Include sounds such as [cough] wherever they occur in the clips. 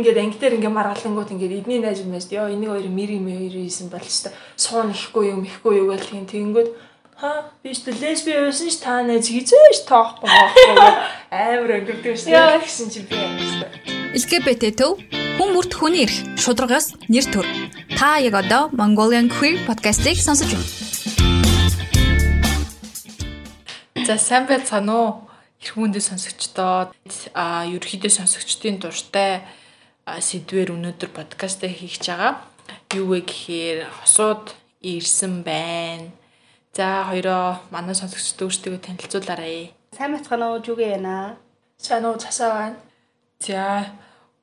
ингээд анги дээр ингээд маргалангууд ингээд эдний найз юмээс ёо энийг хоёр мэр юм хоёр ийсэн бол ч суун ихгүй юм ихгүй юу гэл тийм тэгэнгүүт ха би ч лесби байсан ш та найз хизээш тоохгүй амар өнгөрдөг ш. Гэсэн чи би амьстай LGBT төв хүн бүрт хүний эрх шударгаас нэр төр. Та яг одоо Mongolian Queer podcast-ийг сонсож байна. За сайн байцгаана уу? Хэрхүүндээ сонсогчдоо а ерөөхдөө сонсогчдын дуртай сэдвэр өнөөдөр подкаст хийх байгаа. Юу вэ гэхээр хосууд ирсэн байна. За хоёроо манай сонсогчдод өөрсдөө танилцуулаарай. Сайн бацгаана уу? Жүгэ яана. Сайн уу цасаа байна. За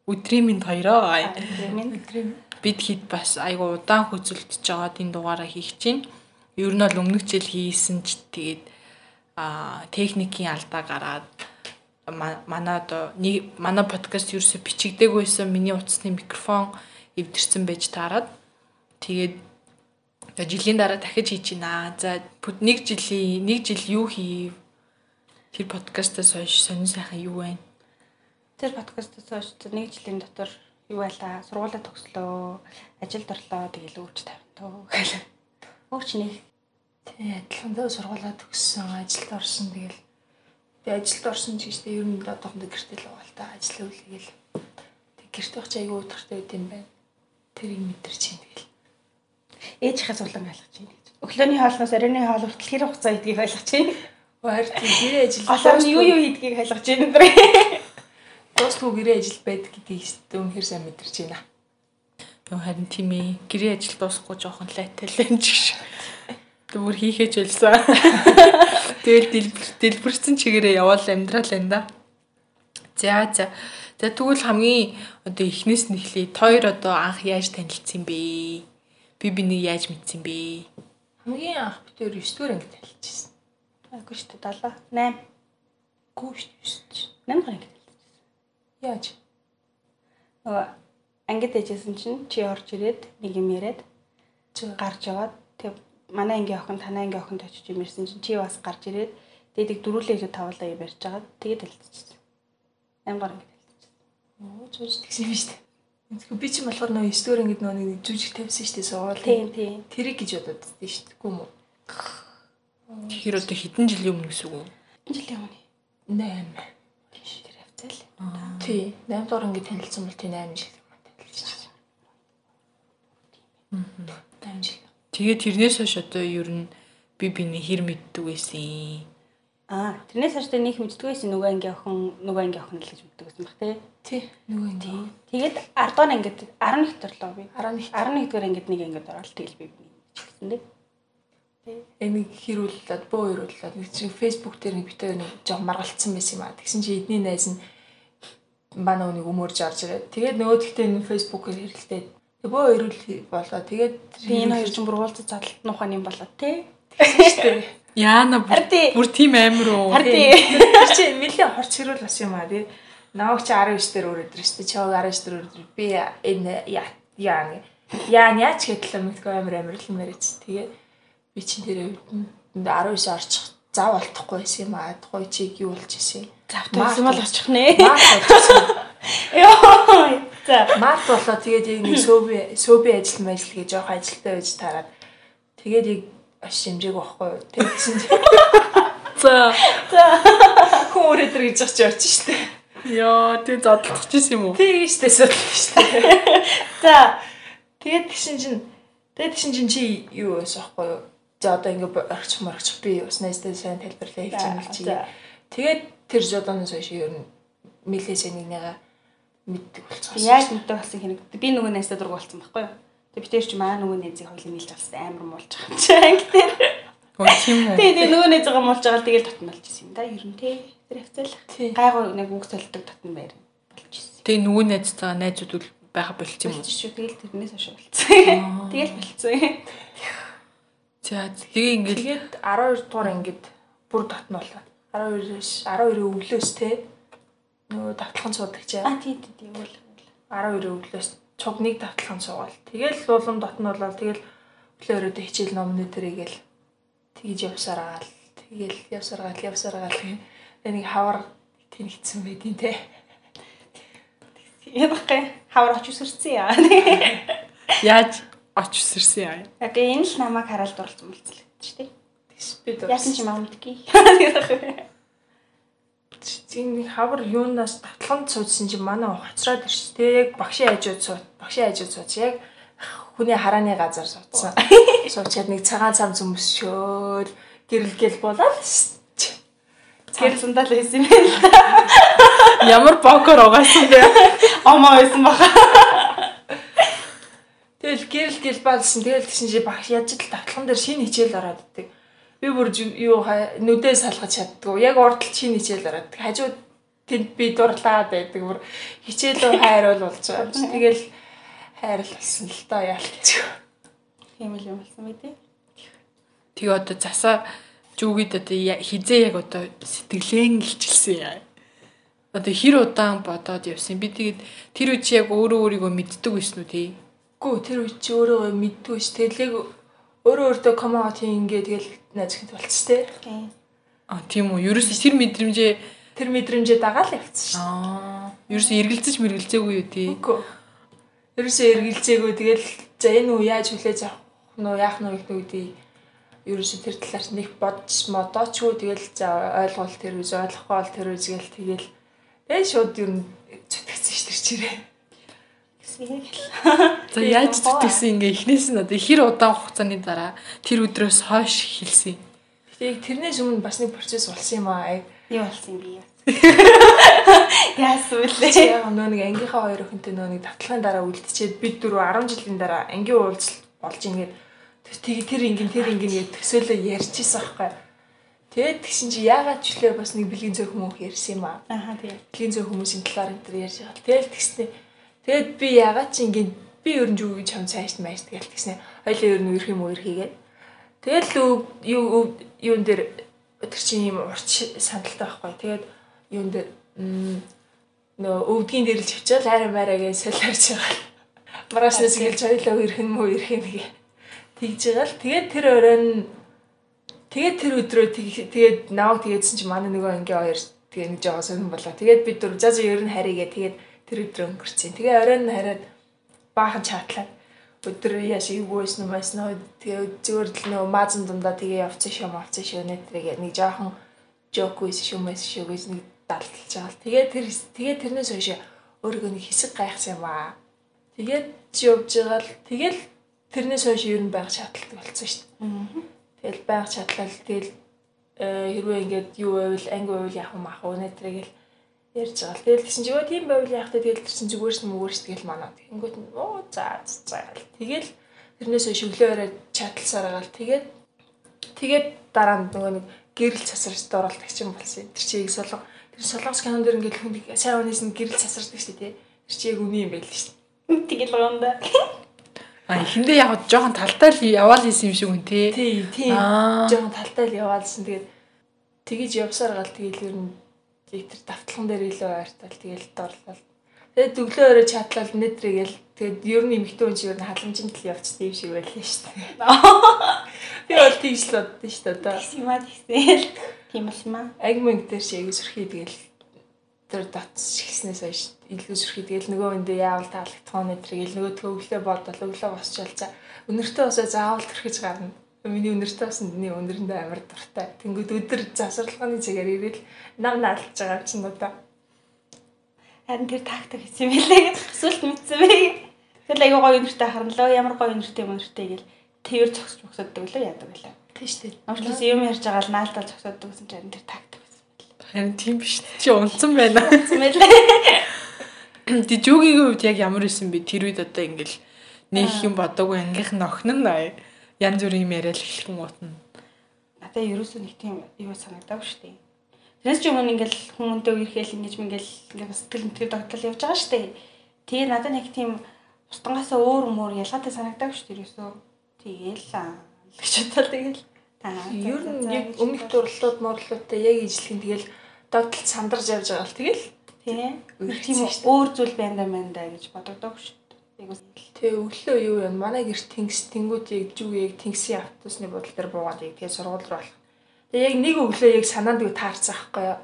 өдрийн минь хоёроо. Өдрийн бид хэд бас айгу удаан хөзөлдөж жагаад энэ дугаараа хийх чинь. Ер нь бол өмнөх жил хийсэн ч тэгээд а техникийн алдаа гараад манай одоо нэг манай подкаст ерөөсө бичигдэггүйсэн миний утасны микрофон эвдэрсэн байж таарад тэгээд жилийн дараа дахиж хийж байна. За нэг жилийн нэг жил юу хийв? Тэр подкастаас хойш сонин сайхан юу байна? Тэр подкастаас хойш нэг жилийн дотор юу байлаа? Сургуулаа төгслөө, ажилд орлоо, тэгэл өвч тавьтаа. [laughs] Өвч нэг Тий, адилхан дөө сургуулаа төгссөн, ажилд орсон тэгэл би ажилд орсон ч гэжтэй ер нь одоохондоо гэртэл байгаа л та ажил үлэгээл. Тэг гэрт байх чи аягүй утгартай байт юм байна. Тэрийг мэдэрч чинь тэгэл. Ээжийнхээ суулан ойлгож чинь гэж. Өглөөний хоолноос оройны хоол хүртэл хэр хугацаа идгийг ойлгож чинь. Баяр тий гэрээ ажил. Голоор нь юу юу хийдгийг ойлгож чинь өндөр. Дуустгүй гэрээ ажил байдаг гэдгийг өнөхөр сайн мэдэрч байна. Юу харин тийм ээ. Гэрээ ажил дуусахгүй жоохон лайтай л юм шиг Түр хийхэж байлсан. [laughs] Тэгэл дэлбэрсэн чигээрээ яваал амьдрал энэ да. За за. За тэгвэл хамгийн одоо эхнээс нь эхлэе. Тойр одоо анх яаж танилцсан бэ? Би бинийг яаж мэдсэн бэ? Хамгийн анх бид өөр 9 дугаар анги танилцсан. Агүй шүү дээ 7 8. Гүү шүү дээ. 8 анги танилцсан. Яаж? Нөгөө ангид дэжсэн чинь чи орж ирээд нэг юм яриад гарч яваад манай ангийн охин танай ангийн охинд очиж юм ирсэн чинь чи бас гарч ирээд дээдэг дөрүлээ илүү тавлаа юм ярьж байгаа. Тэгээд талцчихсан. Амгаар ингэ талцчихсан. Оо зүүж тэгсэн юм шүү дээ. Энэхүү би ч болохоор нөө 9 дөрөв ингэ нөө нэг жүжиг тавьсан шүү дээ суул. Тийм тийм. Тэрийг гэж бодод дээ шүү дээ. Гүм үү? Тэгэхээр одоо хэдэн жилийн өмнө гэсэн үг үү? Жилийн өмнө. 8. Тийш тэр хавцал. Тий. 8 дугаар ингэ танилцсан бол тий 8 жил юм танилцчихсан. Мм. 8 жил. Тэгээд тэрнээс хойш одоо ер нь би биний хэр мэддэг байсан. Аа, тэрнээс хойш тэ нэг мэддэг байсан нөгөө анги охин, нөгөө анги охин л гэж мэддэг байсан баг тий. Тий. Нөгөө анги. Тэгээд 10 дугаар ангид 11 төрлөө би. 11 11 дугаар ангид нэг ангид ороод тэгэл би чигсэн дээ. Энийг хэрүүлээд бөө хэрүүлээд нэг чинь фэйсбુક дээр нэг битээ нэг жоо маргалцсан байсан юм аа. Тэгсэн чи эдний найз нь манай үнийг өмөрж орж ирээд тэгээд нөгөөдөгтөө энэ фэйсбુકээр хэрэлдээд бөө хэрүүл болоо тэгээд энэ хоёр ч бургуулцад задлт нухаа юм болоо тий. Яана бүр тийм амир уу. Тэр чи нэлээ хорч хэрүүл бас юм аа тий. Наваг чи 19 дээр өрөөдөр шүү дээ. Чаг 19 дээр өрөөдөр би энэ яа яа яа яач гэтэл мэдгүй амир амир л мэрэж. Тэгээ би чинь тэр 19 орчих зав олдохгүй байсан юм аа. Тухай чиг юу болж исэн. Завтай байсан бол очих нэ. Йоо. За март болоо тэгээд яг нэг сөөби сөөби ажил мэл гэж жоох ажилтаа байж тараад тэгээд яг аш хэмжээг واخгүй тэгээд чинь За. Хүн өрөөдөр гэж явчих явж штэ. Йоо, тэг зодтолчих жисэн юм уу? Тэг штэ зодтолчих штэ. За. Тэгээд тэгшин чин тэгээд тэгшин чин чи юу байсан байхгүй юу? За одоо ингээ орчих морчих би уснастай сайн тайлбарлаа хэлж байгаа юм чи. Тэгээд тэр жодоноос хойш ер нь мэлээсээ нэг нэгэ мэддэг болцсон. Яг мэддэг болсон хэрэг. Би нөгөө найзтай дург болсон байхгүй юу? Тэг би тэр чи маа нөгөө найзыг хоёул нийлж авсан амар муулж байгаа юм чи [laughs] анги дээр. Өө тийм үү? Тэг тэг нөгөө найзгаа муулж байгаа л тэгэл татналж ирсэн юм да. Ер нь тий. Тэр хвцал. Гайгүй нэг үг солидог татна байр болж ирсэн. Тэг нөгөө найзтайгаа найзууд бол байха болчих юм уу? Шүү тэгэл тэрнээс хойш болцсон. [laughs] Тэгэл болцсон. За тэгээ ингээд тэгээд 12 дугаар ангид бүр татна болоо. 12-өөс 12-ийн өглөөс те нөгөө давталхан суудаг чи. А тий тий үл. 12 өглөөс цугныг давталхан суугаал. Тэгэл луулам дотн болоо тэгэл өглөө өрөөдөө хичээл номны тэрийгэл тэгж явсараа л тэгэл явсараа л явсараа л нэг хавар тэнэгдсэн байдیں۔ те. Тэгээд баггүй хавар очиж өсөрсөн яа. Яаж очиж сэрсэн яа. Яг энэ л намайг хараад дурлцсан болцсон л шүү дээ. Би Яасан ч юм амдгий. [laughs] тийм хавар юунаас татланд суудсан чинь манай хоцроод ирсэн. Тэгээ яг багшийн хажууд сууд, багшийн хажууд сууд яг хүний харааны газар суудсан. Суучаад нэг цагаан цам зүмсшөөл гэрэлгэл болоод Гэрэл сундаа л байсан юм байна. Ямар бокор угаасан бэ? Омоо байсан баха. Тэгэл гэрэл гэл баалсан. Тэгэл тэгсэн чи багш яаж л татлан дээр шинэ хичээл ороод иддэг. Би бүр юу нүдээ салгаж чаддгүй. Яг урдтал шинэ хичээл ороод. Хажууд тэнд би дурлаад байдаг. Бүр хичээлөө хайруул болж байгаа. юм. Тэгэл хайрал болсон л доо яалт гэж. Тийм л юм болсон мэт ээ. Тэгээ одоо засаа зүгид одоо хизээ яг одоо сэтгэлэн илчилсэн яа. Одоо хэр удаан бодоод явсан. Би тэгээд тэр үчи яг өөрөө өөрийгөө мэддэг байсан үү тий? Гүү тэр үе чи өөрөө мэддгүй ш. Тэгэл яг өөрөө өөртөө комаут ингээ тэгэл хэд болц тээ. Тийм. А тийм үү. Ерөөс тэр мэдрэмжээ Тэр мэдрэмжээ дагаал явцсан ш. аа ерөөс эргэлзэж мэргэлзээгүй юу тий? Үгүй. Ерөөсөө эргэлзээгүй тэгэл за энэ үү яаж хүлээж авах нөө яах нь гэдэг үгдий. Ерөөсөө тэр талаар нэг бодож модоочгүй тэгэл за ойлгол тэр үз ойлгохгүй бол тэр үз гээл тэгэл тэгээ шууд ер нь зүтгэсэн ш тэр чирээ. За яаж зүтгэсэн ингээ эхнээс нь одоо хэр удаан хугацааны дараа тэр өдрөөс хойш хэлсэн. Тэгээ тэрнээс өмнө бас нэг процесс болсон юм аа. Юу болсон юм бэ? [laughs] Яасан үлээ. яг нөө нэг ангийнхаа хоёр охинтой нөө нэг татлагын дараа үлдчихэд бид дөрөв 10 жилийн дараа ангийн уулзалт болж ингээд тэг тэр ингэн тэр ингэн гэж төсөөлөө ярьчихсан байхгүй. Тэгээд тэгсэн чи яагаад ч үлээ бас нэг бэлгийн зөөх хүмүүс ярьсан юм аа. Аха тийм. Бэлгийн зөөх хүмүүсийн талаар энэ төр ярьж байгаа. Тэгэл тэгснэ. Тэгэд би яагаад ч ингэн би ер нь юу гэж хам цааш мааш тэгэл тэгснэ. Хоёлаа ер нь үерх юм үерх хийгээд. Тэгэл юу юун дээр тэр чинь юм урч сандалтай байхгүй. Тэгээд юун дээр нөө өвдгийн дээр л чивчээл арай мараа гэж солиорч байгаа. Мараснаас гэлж хоёлаа үерх юм уу үерх юм гээ. Тэгж байгаа л тэгээд тэр өрөөнд Тэгээд тэр өдрөө тэг- тэгээд наваг тэгээдсэн чинь манай нөгөө ангийн хоёр тэгээ нэг жоо сонирн болоо. Тэгээд бид дөрв заа заа ер нь харийгээ тэгээд тэр өдрөө өнгөрцөн. Тэгээ оройн нь хараад баахан чаатлаад өдөр яаш ивгүй байсан юм байсан нөө тэгээ зүгээр л нөгөө маазан дундаа тэгээ явцсан шүү мавцсан шүү нэтрийг нэг жоохон жок байсан шүү мэс шүү гэж нэг далталж байгаа л. Тэгээ тэр тэгээ тэрнээс хойш өөрийгөө нэг хэсэг гайхсан юм аа. Тэгээд чи явж байгаа л тэгэл тэрнээс хойш ер нь байх шаардлагатай болсон шүү дээ. Тэгэл байнга чадлал тэгэл э, хэрвээ ингээд юу байвал анги байвал яах юм ах уу нэтрийг л ярьж байгаа л. Тэгэл тэгсэн чи өө тийм байвал яах вэ тэгэл тэрсэн зүгээрс мөгөөс тэгэл манаа. Тэнгүүт нь оо за за гэл. Тэгэл тэрнээс шөглөө өрөө чадлсаар байгаа л. Тэгээд тэгээд дараа нь нөгөө нэг гэрэл цасарчд оролдог ч юм болсон. Тэр чийг солон тэр солонгос кинон дэр ингээд хүн сайн хүнээс нь гэрэл цасардаг шүү дээ. Тэр чи яг үний юм байл шүү дээ. Тэгэл гоонда. А эхэндээ яг жоохон талтай л яваал хийсэн юм шиг үн тий. Тий, тий. Аа. Жохон талтай л яваалсан. Тэгээд тэгэж явсаар гал тэгэл ер нь литр давталхан дээр илүү ойртал тэгэл дорлол. Тэгээд өглөө өрөө чатлал нэтрэгэл тэгээд ер нь эмхтэн хүн нь халамжинд л явцдаг юм шиг байлаа шүү дээ. Би бол тэгж л боддоо шүү дээ. Одоо Симаа тэгсэн. Тийм болмаа. агминг дээр шиг сөрхий тэгэл тэр дотс шигснээс хойш илүү сөрхий тэгэл нөгөө хүндээ яавал таалагдах нэтрэгэл нөгөө төвлөө бодвол өглөө босчвал за өнөртөө босоо заавал төрхөж гарна. Миний өнөртөө басан миний өнөрэндөө амар дуртай. Тэнгүүд өдөр засварлагын цагаар ирэл нам наалж байгаа юм чинь одоо. Харин тэр тактик хийсэн юм билээ. Эсвэл мэдсэн бэ. Тэгэл айгуу гоё нэртэй харналаа. Ямар гоё нэртэй мөнөртэй гэл тэрээр зогсож бохсоддог лөө яадаг байлаа. Тийм шүү дээ. Уучлаарай юм ярьж байгаа л наалтаа зогсооддог гэсэн чинь тэр тактик байсан. Харин тийм биш. Чи унтсан байна. Мэдсэн мэлээ. Тэг жүгийн хувьд яг ямар исэн би тэр үед одоо ингээл нэг юм бодоогүй ангийнх нь охин нь аа, янз бүрийн юм яриад эхлэх юм уутна. Надаа ерөөсөө нэг тийм юу санагдав шүү дээ. Тэрнээс ч өмнө ингээл хүмүүнтэй үерхэл ингэж ингээл ингээл бас сэтгэл мэтгэл тогтол явж байгаа шүү дээ. Тэгээ надад нэг тийм устангаасаа өөр мөр ялгаатай санагдав шүү дээ ерөөсөө. Тэгээл аа гэж бодлоо тэгэл. Та Ер нь яг өмнөх дурлалууд морлуудтай яг ижлэх нь тэгэл догтлж сандарч явж байгаа л тэгэл тийм тийм өөр зүйл байна да мэн да гэж бодогдоо шүү Тэгээ өглөө юу юм манай гэр тэнгис тэнгүүд яг зүг яг тэнгисийн автобусны бодол дээр буугаад яг тэгээ сургууль руу алах. Тэгээ яг нэг өглөө яг санаанд юу таарсан аахгүй юу.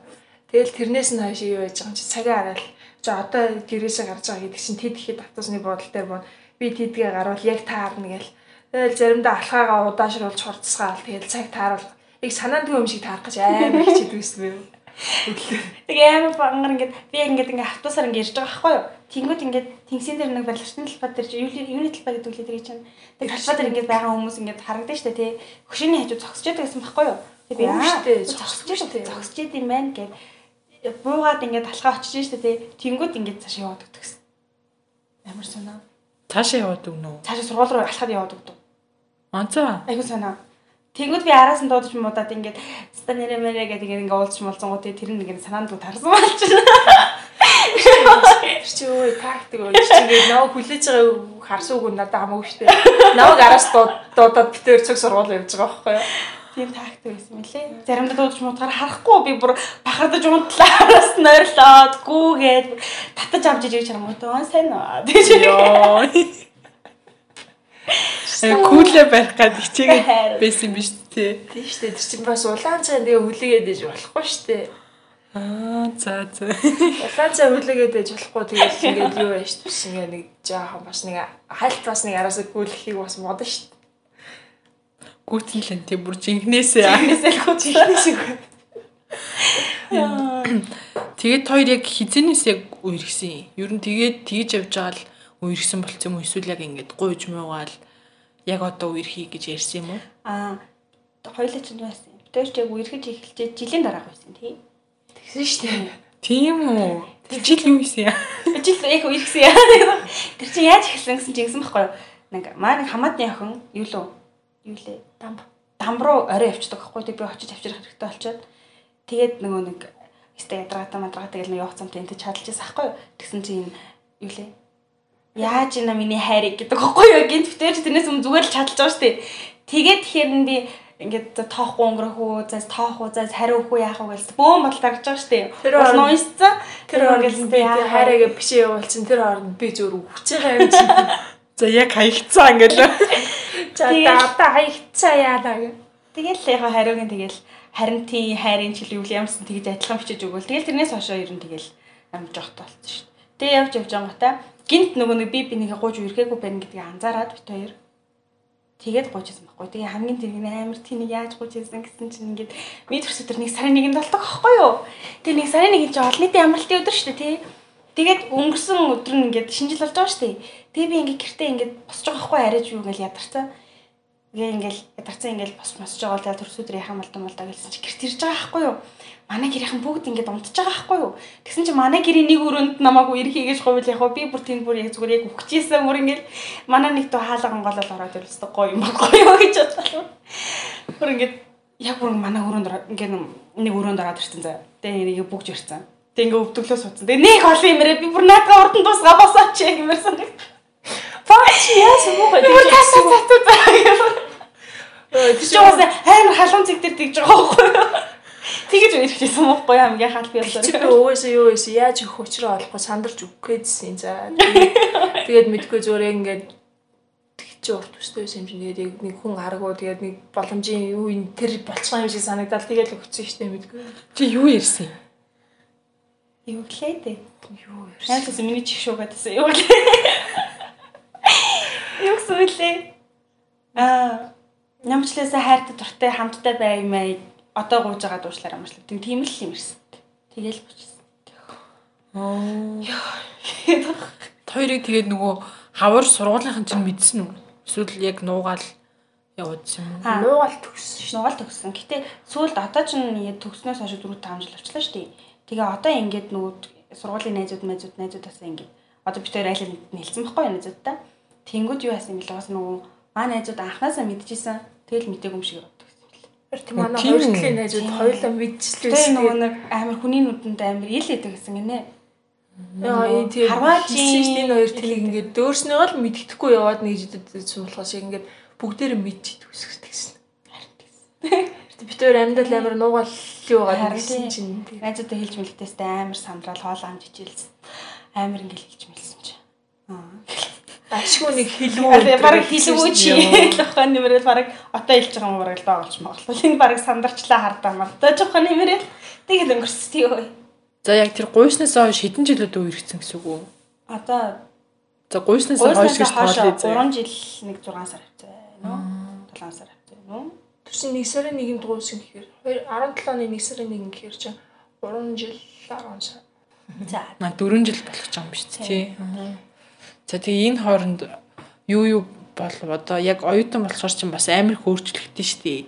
Тэгэл тэрнээс нь хойш юу яаж байгаа юм чи цагаа хараад За одоо гэрээсээ гарч байгаа гэдэг чинь тэд ихэд автобусны буудлын дээр боо би тэдгээ гарвал яг таарна гээл. Тэгэл заримдаа алхаагаа удаашруулж хурцсгаал тэгэл цаг тааруул. Яг санаандгүй юм шиг таарах гэж амар хичээдэг байсан бэ. Тэгээ амар бангар ингээд би ингээд ингээд автобусаар ингээд ирж байгаа байхгүй юу? Тэнгүүд ингээд тэнгисийн дээр нэг барилгын талбай дээр чи юуны талбай гэдэг үлээ тэгээ чинь. Тэг талбай дээр ингээд байгаа хүмүүс ингээд харагдаж штэ тий. Хөшөөний хажуу зогсож байдаг гэсэн байхгүй юу? Тэг би аа зогсож штэ зогсож идэв юм байна гэв. Буугаад ингээд талхаа очиж штэ тий. Тэнгүүд ингээд цааш яваад өгдөг гэсэн. Амар сонаа. Цаашаа яваад өгнө үү? Цаашаа сургууль руу алхаад яваад өгдөг. Анцаа. Айгуу санаа. Тэнгүүд би араас нь дуудаж муудаад ингээд ста нэрэ мэрэ гэдэг ингээд уулзч молцсон гоо тэр нь ингээд санаанд тарсан болж байна. Чи өө тактик чи ингээд наваа хүлээж байгаа харсууг надад хамаагүй штэ. Наваг араас дуудаад битээр цог сургууль явж байгаа байхгүй юу? Тийм тактик байсан мөлий. Заримдаа дуудаж муудахаар харахгүй би бүр бахардаж унтлаа араас нь ойрлоод гүүгээд татаж авч ижиж чармуудаа сайн уу. Тэгж. Күүлээ барих гад хичээгээд байсан юм биш үү? Тийм штэ тэр чинь бас улаан цай тэгээ хүлээгээд ээж болохгүй штэ. Аа за за. Улаан цай хүлээгээд ээж болохгүй тэгээд ингээд юу байж биш ингээд нэг жаахан бас нэг хальт бас нэг араасаа гүйлэхийг бас модон штэ. Гүйтэн л тийм бүр жинхнээсээ. Нээсэл хөтлөө шиг. Тэгээд хоёр яг хизэнээс яг үерхсэн. Ер нь тэгээд тэгж явж байгаа л үерхсэн болцсон юм уу? Эсвэл яг ингээд гуйж муугаал яг одоо үерхий гэж ярьсан юм уу? Аа хоёулаа ч байсан. Тэр ч яг үерхэж эхэлчээ жилийн дараах байсан тий. Тэгсэн штэ. Тийм үү? Тэр жил юу хийсэн яа? Жил яг үерхсэн яа. Тэр чинь яаж эхэлсэн гэсэн чинь гэсэн байхгүй юу? Нэг маа нэг хамаатны охин юу лөө? Юу лээ? Дамб. Дамб руу орой явчихдаг байхгүй тий би очиж авчрах хэрэгтэй болчиход. Тэгээд нөгөө нэг өстэй ядрагата мадрага тэгэл нэг явах замтай энэ чадалж байсан байхгүй юу? Тэгсэн чинь юу лээ? Яаж ийна миний хайрыг гэдэг байхгүй юу? Гинт битэрч тэрнээс өмнө зүгээр л чадалж байгаа шүү дээ. Тэгээд тэгэхээр нь би ингээд тоохгүй өнгөрөх үү, за тоох уу, за хариу өгөх үү яах вэ гэж бөөм бодол тарж байгаа шүү дээ. Тэр Бол хооронд- нуйсцсан. Тэр хооронд би хайраагаа бишээ явуулчин тэр хооронд би зөөр өгч байгаа юм чи. [laughs] За яг хаягдсан ингээд л. [laughs] За одоо хаягдцаа яалаа гэ. Тэгэл яг хариугийн тэгэл харин тий хайрын чил юу ямарсан тэгж адилхан бичиж өгвөл тэгэл тэрнээс хойшоо ер нь тэгэл жоохтой болсон шүү дээ. Тэгээ явж явж гутаа гинт нөгөө нэг би бинийгээ гууж үргээгүй байна гэдгийг анзаараад бит хоёр тэгээд гуйжсэн байхгүй. Тэгээ хамгийн нь амар тийнийг яаж гуйжсэн гэсэн чинь ингээд ми төрсө тэр нэг сарын нэгэнд болдог байхгүй юу? Тэгээ нэг сарын нэгэнд чи олон нийтийн амралтын өдөр шүү дээ тий. Тэгээд өнгөрсөн өдөр нь ингээд шинжил болж байгаа шүү дээ. Тэгээ би ингээд гэртээ ингээд босч байгаа байхгүй арайж юу гэж ядарсан. Тэгээ ингээл ядарсан ингээл бос босж байгаа л төрсөдөр яхаа малдан малдаа гэсэн чи гэрт ирж байгаа байхгүй юу? Манай гэрийнхэн бүгд ингээд унтж байгаа байхгүй юу? Тэгсэн чи манай гэрийн нэг өрөөнд намайг ирхий гэж говьл яг би бүр тэнд бүр яг зүгээр яг өгчээсэн бүр ингээл манай нэг төө хаалга онголол ороод ирсэн гоё юм баггүй юу [laughs] гэж бодлоо. Бүр ингээд яг бүр манай өрөөнд ингээд нэг өрөөнд ороод ирсэн заа. Тэгээ нэг бүгж ирсэн. Тэгээ ингээд өвдөглөө суудсан. Тэгээ нэг олон юмрээ би бүр наадга урдан тусгаа босооч гэмэрсэн. Баач яасан муу гэдэг. Бүр тасаа татуу заа. Тэр Чи бас амар халуун цэг дээр тэгж байгаа байхгүй юу? Тэгэж ирчихсэн мөхгүй хамгийн хаал би чи болоо. би угаасаа юу байсан яаж их учраа олохгүй сандарч өгөх гээдсэн за. Тэгээд- мэдгүй зөөрэ ингээд чи урт өстэй байсан юм чинь тэгээд нэг хүн аргуу тэгээд нэг боломжийн юу энэ тэр болцсон юм шиг санагдал тэгээд л өгсөн штеп мэдгүй. Чи юу ярьсан? Юу гэлээ дээ. Юу ярьсан. Хайрцаас миний чих шуугаад байсан. Юу гэлээ. Үлээ. Аа, нямчлаасаа хайртай дуртай хамттай баймаа одоо гууж байгаа дуушлаар амарчлаа. Тэг тийм л юм ирсэн. Тэгэл бочсон. Хоёрыг тэгээд нөгөө хавар сургуулийнхын чинь мэдсэн үү? Эсвэл яг нуугаал явуулсан юм уу? Аа. Нуугаал төгссөн шүү. Нугаал төгссөн. Гэтэ сүүлд одоо ч нэг төгснөөс хойш 4 5 жил болчихлоо шүү дээ. Тэгээ одоо ингээд нөгөө сургуулийн найзууд найзууд найзуудаасаа ингээд одоо бид хоёр айлын нэлсэн байхгүй юу найзуудтай. Тэнгүүд юу яасан юм бэл бас нөгөө маа найзууд анханасаа мэдчихсэн. Тэгэл мтэггүй юм шиг боддог юм бэл. Тэр тийм манай Тийм хоёр талын найзууд хоёулаа мэдчихлээ Тэгээ нөгөө нэг амар хүний нүдэнд амар ил идэг гэсэн гинэ. Яа энэ тийм Харваажийн- энэ хоёр тэлийг ингээд дөөрснөө л мэддэхгүй яваад нэг жидэд суулгах шиг ингээд бүгдээр мэдчихдэг үсгсэн. Харин бид хоёр амьдал амар нуугаал юу Харин гэсэн тийм. чинь тийм. Найзуудаа хэлж мэлтэстэй амар сандрал хоол амж ичээлсэн. Амар ингээл хэлж мэлсэн чи. Аа. Ашгүй нэг хэлүү. Бараг хэлгүй чи [laughs] жоохон нэмэрэл бараг отоо хэлж байгаа юм бараг л байгуулж магадлал. Энэ бараг сандарчлаа хардаа мал. Тэ жоохон нэмэрэл тэгэл өнгөрсөн тий өө. За яг тэр гуйснаас хойш хэдэн жилүүд үерхсэн гэсэн үг үү? Одоо За гуйснаас хойш гэж тоолъё хойш заа. 3 жил нэг 6 сар хэвчээ нөө 7 сар хэвчээ нөө Тэр чинь нэг сарын нэгэнд гуйсан гэхээр 17 оны нэг сарын нэгэн гэхээр чинь 3 жил 10 сар. за Маа 4 жил болох ч юм биш тий. Аа. За тэгээ энэ хооронд юу юу болов одоо яг оюутан болохоор чинь бас амар их өөрчлөгдсөн шүү дээ.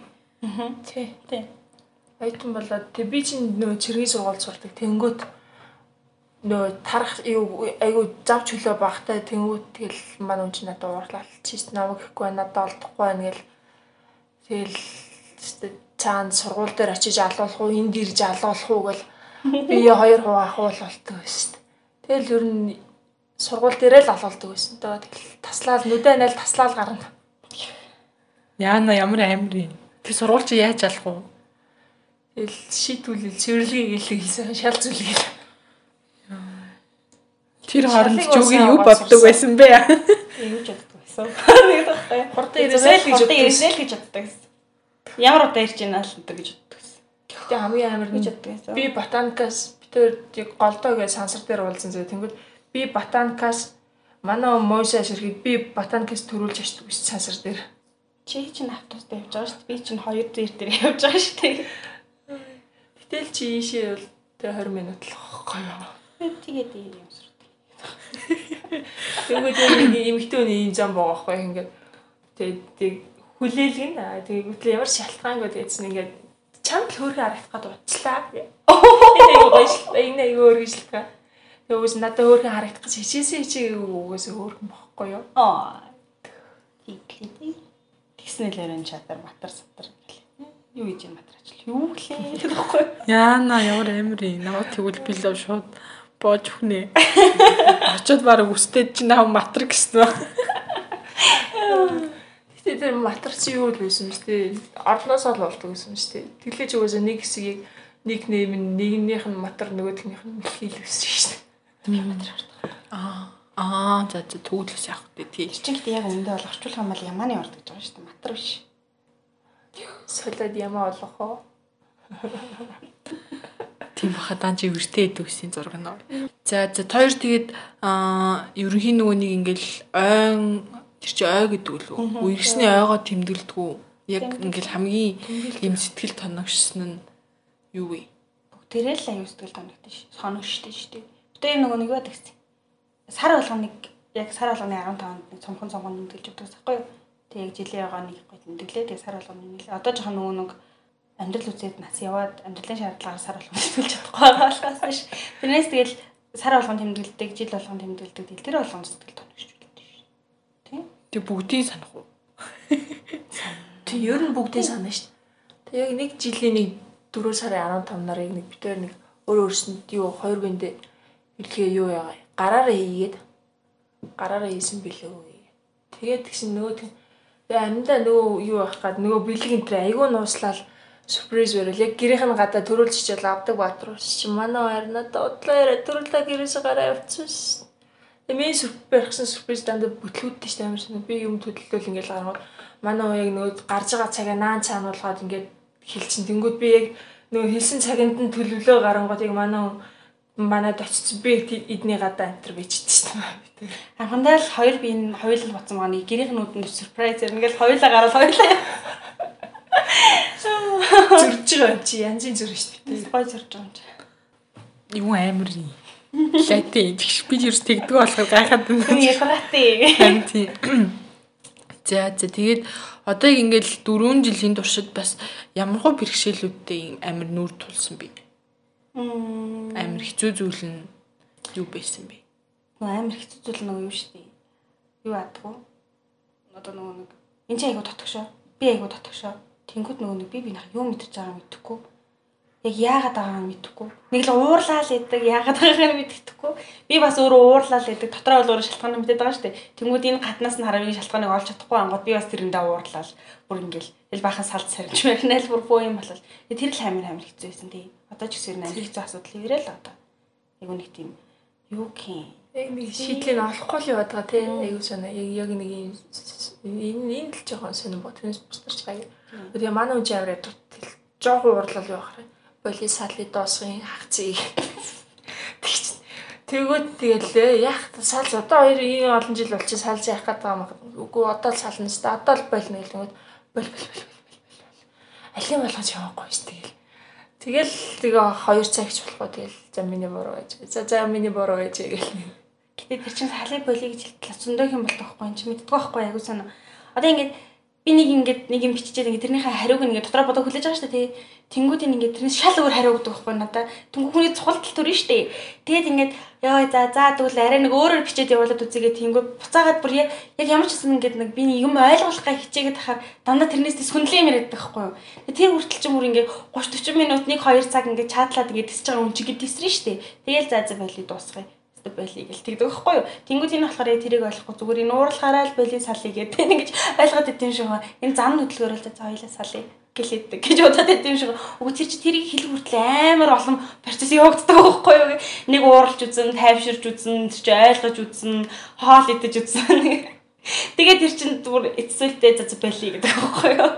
Тий. тий Ойтон болоод тэг би чинь нөө цэргийн сургууль сурдаг. Тэнгүүт нөө тарах юу айгу зав чөлөө багтай тэнгүүт тэгэл манай хүн чинь надад уурлал чийс намайг гэхгүй надад олдохгүй байна гэл тэгэл цаана сургууль дээр очиж алуулах уу энд ирж алуулах уу гэл би [laughs] хоёр хуу ахуул болтго байсан. Тэгэл ер нь сургууль дээрээ л алуулдаг байсан. Тэгээ тэгэл таслаал нүдэ найл таслаал гарна. Яана ямар амар юм. Тэр сургууль чи яаж алах вэ? Тэгэл шийтүүлэл цэвэрлэгийг хэлсэн шал зүйлгээл. Тэр хооронд ч үгүй юу боддог байсан бэ? юу [laughs] ч боддог байсан Хурдан ирээсэй л гэж боддог. ирээсэй л гэж боддог байсан ямар удаа ирж ийна л гэдэг гэж боддог байсан Гэтэ хамгийн амар гэж боддог байсан би ботаникаас битэр яг голдоо гэж сансар дээр уулзсан зөө тэнгүүд би ботаникаас манай мойса ширхэг би ботаникаас төрүүлж очдөг биш сансар дээр. чи чинь автобустай явж байгаа шүү дээ би чинь хоёр дээр дээр явж байгаа шүү дээ Гэтэл чи ийшээ бол тэр 20 минут л байхгүй юу. тэгээд юм Тэнгүүд яг нэг эмэгтэй хүний ийм зам байгаа байхгүй ингээд тэгээд тэг хүлээлгэн аа тэгээд ямар шалтгаангүй гэдсэн ингээд чамд л хөөргөн харагдах гад уцлаа. Энэ айгу гоё шил энэ айгу өөргөн Тэгээд үс надад хөөргөн харагдах гэж хичээсэн хичээг үгээс хөөргөн бохгүй юу. аа тийклээ тэгснээр энэ чадар матар сатар гэл юу хийж энэ матар ажил юу гэлээ тэгэхгүй [laughs] Яана ямар амар юм. Наваа тэгвэл би л шууд боож өгнэ. Очоод баг үстэд чи нав матар гэсэн ба. Гэтэ тэр матарч юу л байсан шүү дээ. Орноос ол болдог гэсэн шүү дээ. Тэглэж угаасаа нэг хэсгийг нэг нэм нэгнийх нь матар нөгөөхнийх нь хийлвэсэн шүү дээ. Аа. Аа за за төгөлөөс явах дээ тий. чи гэхдээ яг өндөө бол орчуулах юм бол ямааны орд гэж байгаа шүү дээ матар биш Солиод ямаа болох уу? [laughs] Тийм баха дан чи өртөө идэвсэн зураг нь. За за хоёр тэгээд аа ерөнхийн нөгөө нэг ингээл ойн тэр чи ой гэдэг үү? Үерсний ойгоо тэмдэглэдэггүй. Яг ингээл хамгийн юм сэтгэл тоногшсон нь юу вэ? бүгдээрээ л аюу сэтгэл тоногдсон ш соногштой шүү дээ бүтээр нөгөө нэг байдаг гэсэн сар болгоныг яг сар болгоны 15-нд нэг цомхон цомхон нэмдэлж өгдөг байхгүй юу? Тэг яг жилийн байгаа нэг гол нэмдэглээ тэг сар болгоны нэлээ одоо жоохон нөгөө нэг амьдрал үзээд нас яваад амьдралын шаардлагаар сар болгон тэмдэглэж чадахгүй болохоос ш. Тэрнээс тэгэл сар болгон тэмдэглэдэг жил болгон тэмдэглэдэг тэл тэр болгон сэтгэл тоногч үлдээ ш. Тийм Тэг бүгдийг санах уу? Тэг ер нь бүгдээ санаа шүү дээ. Тэг яг нэг жилийн нэг 4 сарын 15 нарыг нэг битээр нэг өөр өөрсөнд юу хоёр биндэ хэлгээ юу ягаа гараараа хийгээд. Гараараа хийсэн билүү. Тэгээд тэгсэн нөгөө аминдаа нөгөө юу байх гад нөгөө бэлэг энэ тэр айгүй нууслал сюрприз барил. Яг гэрийнх нь гадаа төрүүлж чичээл авдаг баатар ус чи манай хоёр надад удлаа яриа төрүүлээ гэрээс гараа явцсан ш. Тэгээ миний сюрприз дандаа бүтлгүүдтэй ш шинэ би юм төлөвлөл ингээл гаргал манай яг нөгөө гарч байгаа цагаа наан цаануулгаад ингээд хэлсэн. Тэнгүүд би яг нөгөө хэлсэн цагинд нь төлөвлөө гарангууд яг манай хүн манад очиж би эдний гадаа антер бичдэг ш. анхандаа л хоёр би энэ хоёул боцсон байгаа нэг гэрийнх нь нүдэнд сюрприз ингээл хоёулаа гараад хоёулаа Зүрж байгаа юм чи янзын зүрх ш. гой зурж байгаа юм чи Юу амар юм. Латэ тэгш би ерөөс тэгдэг болохоор гайхаад байна. Япрати. Харин тийм. За за тэгээд одоо яг ингээл 4 жилийн туршид бас ямархуу бэрхшээлүүдтэй юм амар нүр тулсан би. Амар хэцүү зүйл нь юу байсан бэ? Нөгөө амар хэцүү зүйл нөгөө юу шүү дээ. Юу аадгүй. Одоо нөгөө нэг энэ чинь айгу дотгошоо. Би айгу дотгошоо. Тэнгүүд нөгөө нэг би би нах юу мэдчихэж байгааг мэдэхгүй. Яг яагаад байгааг мэдэхгүй. Нэг л уурлаа л идэг яагаад байгааг мэдэхгүй. Би бас өөрөө уурлаа л идэг. Дотроо бол өөрөө шалтгаан мэдээд байгаа шүү дээ. Тэнгүүд энэ гаднаас нь энэ шалтгааныг олж чадахгүй ангууд би бас тэрэндээ уурлаа л. Бүр ингээл тэл бахан салд сарж байна л бүр боо юм болол. Тэр л амир амир хэцүү байсан тий. Одоо ч гэсэн амир хэцүү асуудал ирэл одоо. Айгу нэг тийм юу гэх Яг нэг шийдлийг олохгүй л яваад байгаа тийм айгуу санаа. Яг яг нэг юм энэ энэ л жоохон сонирн бо тэрнээс бусдарч байгаа. Тэгээ манай үжи авраа жоох уурлал юу ахаар. Боли салли доосгын хагцыг [laughs] тэгч. Тэгвэл тэгэл яах салж одоо хоёр ийм олон жил болчих салж яах гэдэг юм. Үгүй одоо л сална шүү дээ. Одоо л болно гэл тэгвэл бол бол бол алим болгож явахгүй ш тэгэл. Тэгэл тэгээ хоёр цагч болохоо тэгэл за миний буруу байж. За за миний буруу байж гэл. Гэтэ тэр чинь салын боли гэж хэлтэл зөндөө юм болдог байхгүй юм чи мэддэг байхгүй айгуу санаа. Одоо ингээд би нэг ингээд нэг юм биччихээд ингээд тэрнийхээ хариуг ингээд дотроо бодоо хүлээж байгаа шүү дээ тий. Тэнгүүд ингээд тэрнээс шал өөр хариу өгдөг байхгүй надаа. Тэнгүү хүний цухалдал төрн шүү дээ. Тэгээд ингээд ёо за за тэгвэл арай нэг өөрөөр бичээд явуулаад үзээгээ тэнгүүд буцаагаад бүр яг ямар ч юм ингээд нэг би юм ойлгуулахаа хичээгээд тахаар дандаа тэрнээс тэс хүнлээ юм яриад байхгүй юу. Тэр хүртэл ч мөр ингээд 30 40 минут нэг 2 цаг ингээд чаатлаад ингээд тисэж байгаа юм чигэд тисрэн шүү дээ. Тэгээл за за байли дуусгая байлиг гэл тэгдэг байхгүй юу. Тэнгүүд энэ болохоор яг тэрийг ойлгохгүй зүгээр энэ уурлахаараа л байли салъя гэдэг [laughs] ингэж ойлгоод шиг байна. Энэ зам хөдөлгөөр л за хоёлаа салъя гэлээдэг гэж бодоод идэв шиг. Үгүй тэр чи тэрийг хэлэх хүртэл амар олон процесс явагддаг байхгүй юу. Нэг ууралж үзэн, тайвширж үзэн, тэр чи ойлгож үзэн, хоол идэж үзэн. [laughs] Тэгээд тэр чин зүгээр эцсэлтэй за за байли гэдэг байхгүй юу.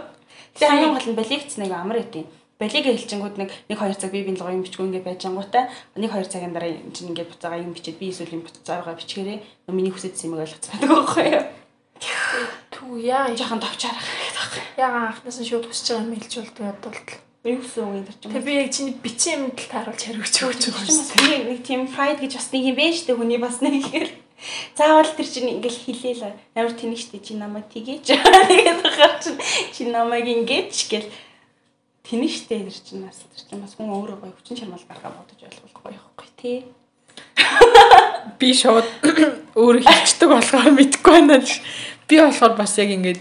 Тэгээ хамгийн гол нь балигц нэг амар идэв балиг хэлчингүүд нэг 1 2 цаг би биний лгоо юм бичгүй ингээд байж ангуутай 1 2 цагийн дараа чинь ингээд буцаага юм бичээд би эсвэл юм буцаагаа бичгээрээ миний хүсэж юм ойлгоцсон байдаг байхгүй юу. Түу яа жоохон товчаарах гэдэг байхгүй. Яга анхнаас нь шууд хүсэж байгаа юм хэлж болдог ядуулт. Юу гэсэн үг юм тэр чинь. Тэг би яг чиний бичсэн юмд л тааруулж хариугч өгч байгаа юм шиг. Нэг тийм pride гэж бас нэг юм байна шүү дээ хүний бас нэг ихээр. Заавал тэр чинь ингээл хэлээл амар тэнэг шүү дээ чи намайг тгийж. [laughs] Тэгээд чинь чи намайг ингэж гэл тэнэ штэ тэр чинь бас тэр чинь бас хүн өөрөө гоё хүчин чармал гаргаа бодож ойлгох гоё ихгүй тий. [laughs] Би шууд [coughs] өөрөө хэлцдэг болохоор мэдэхгүй байна. Би болохоор бас яг ингэж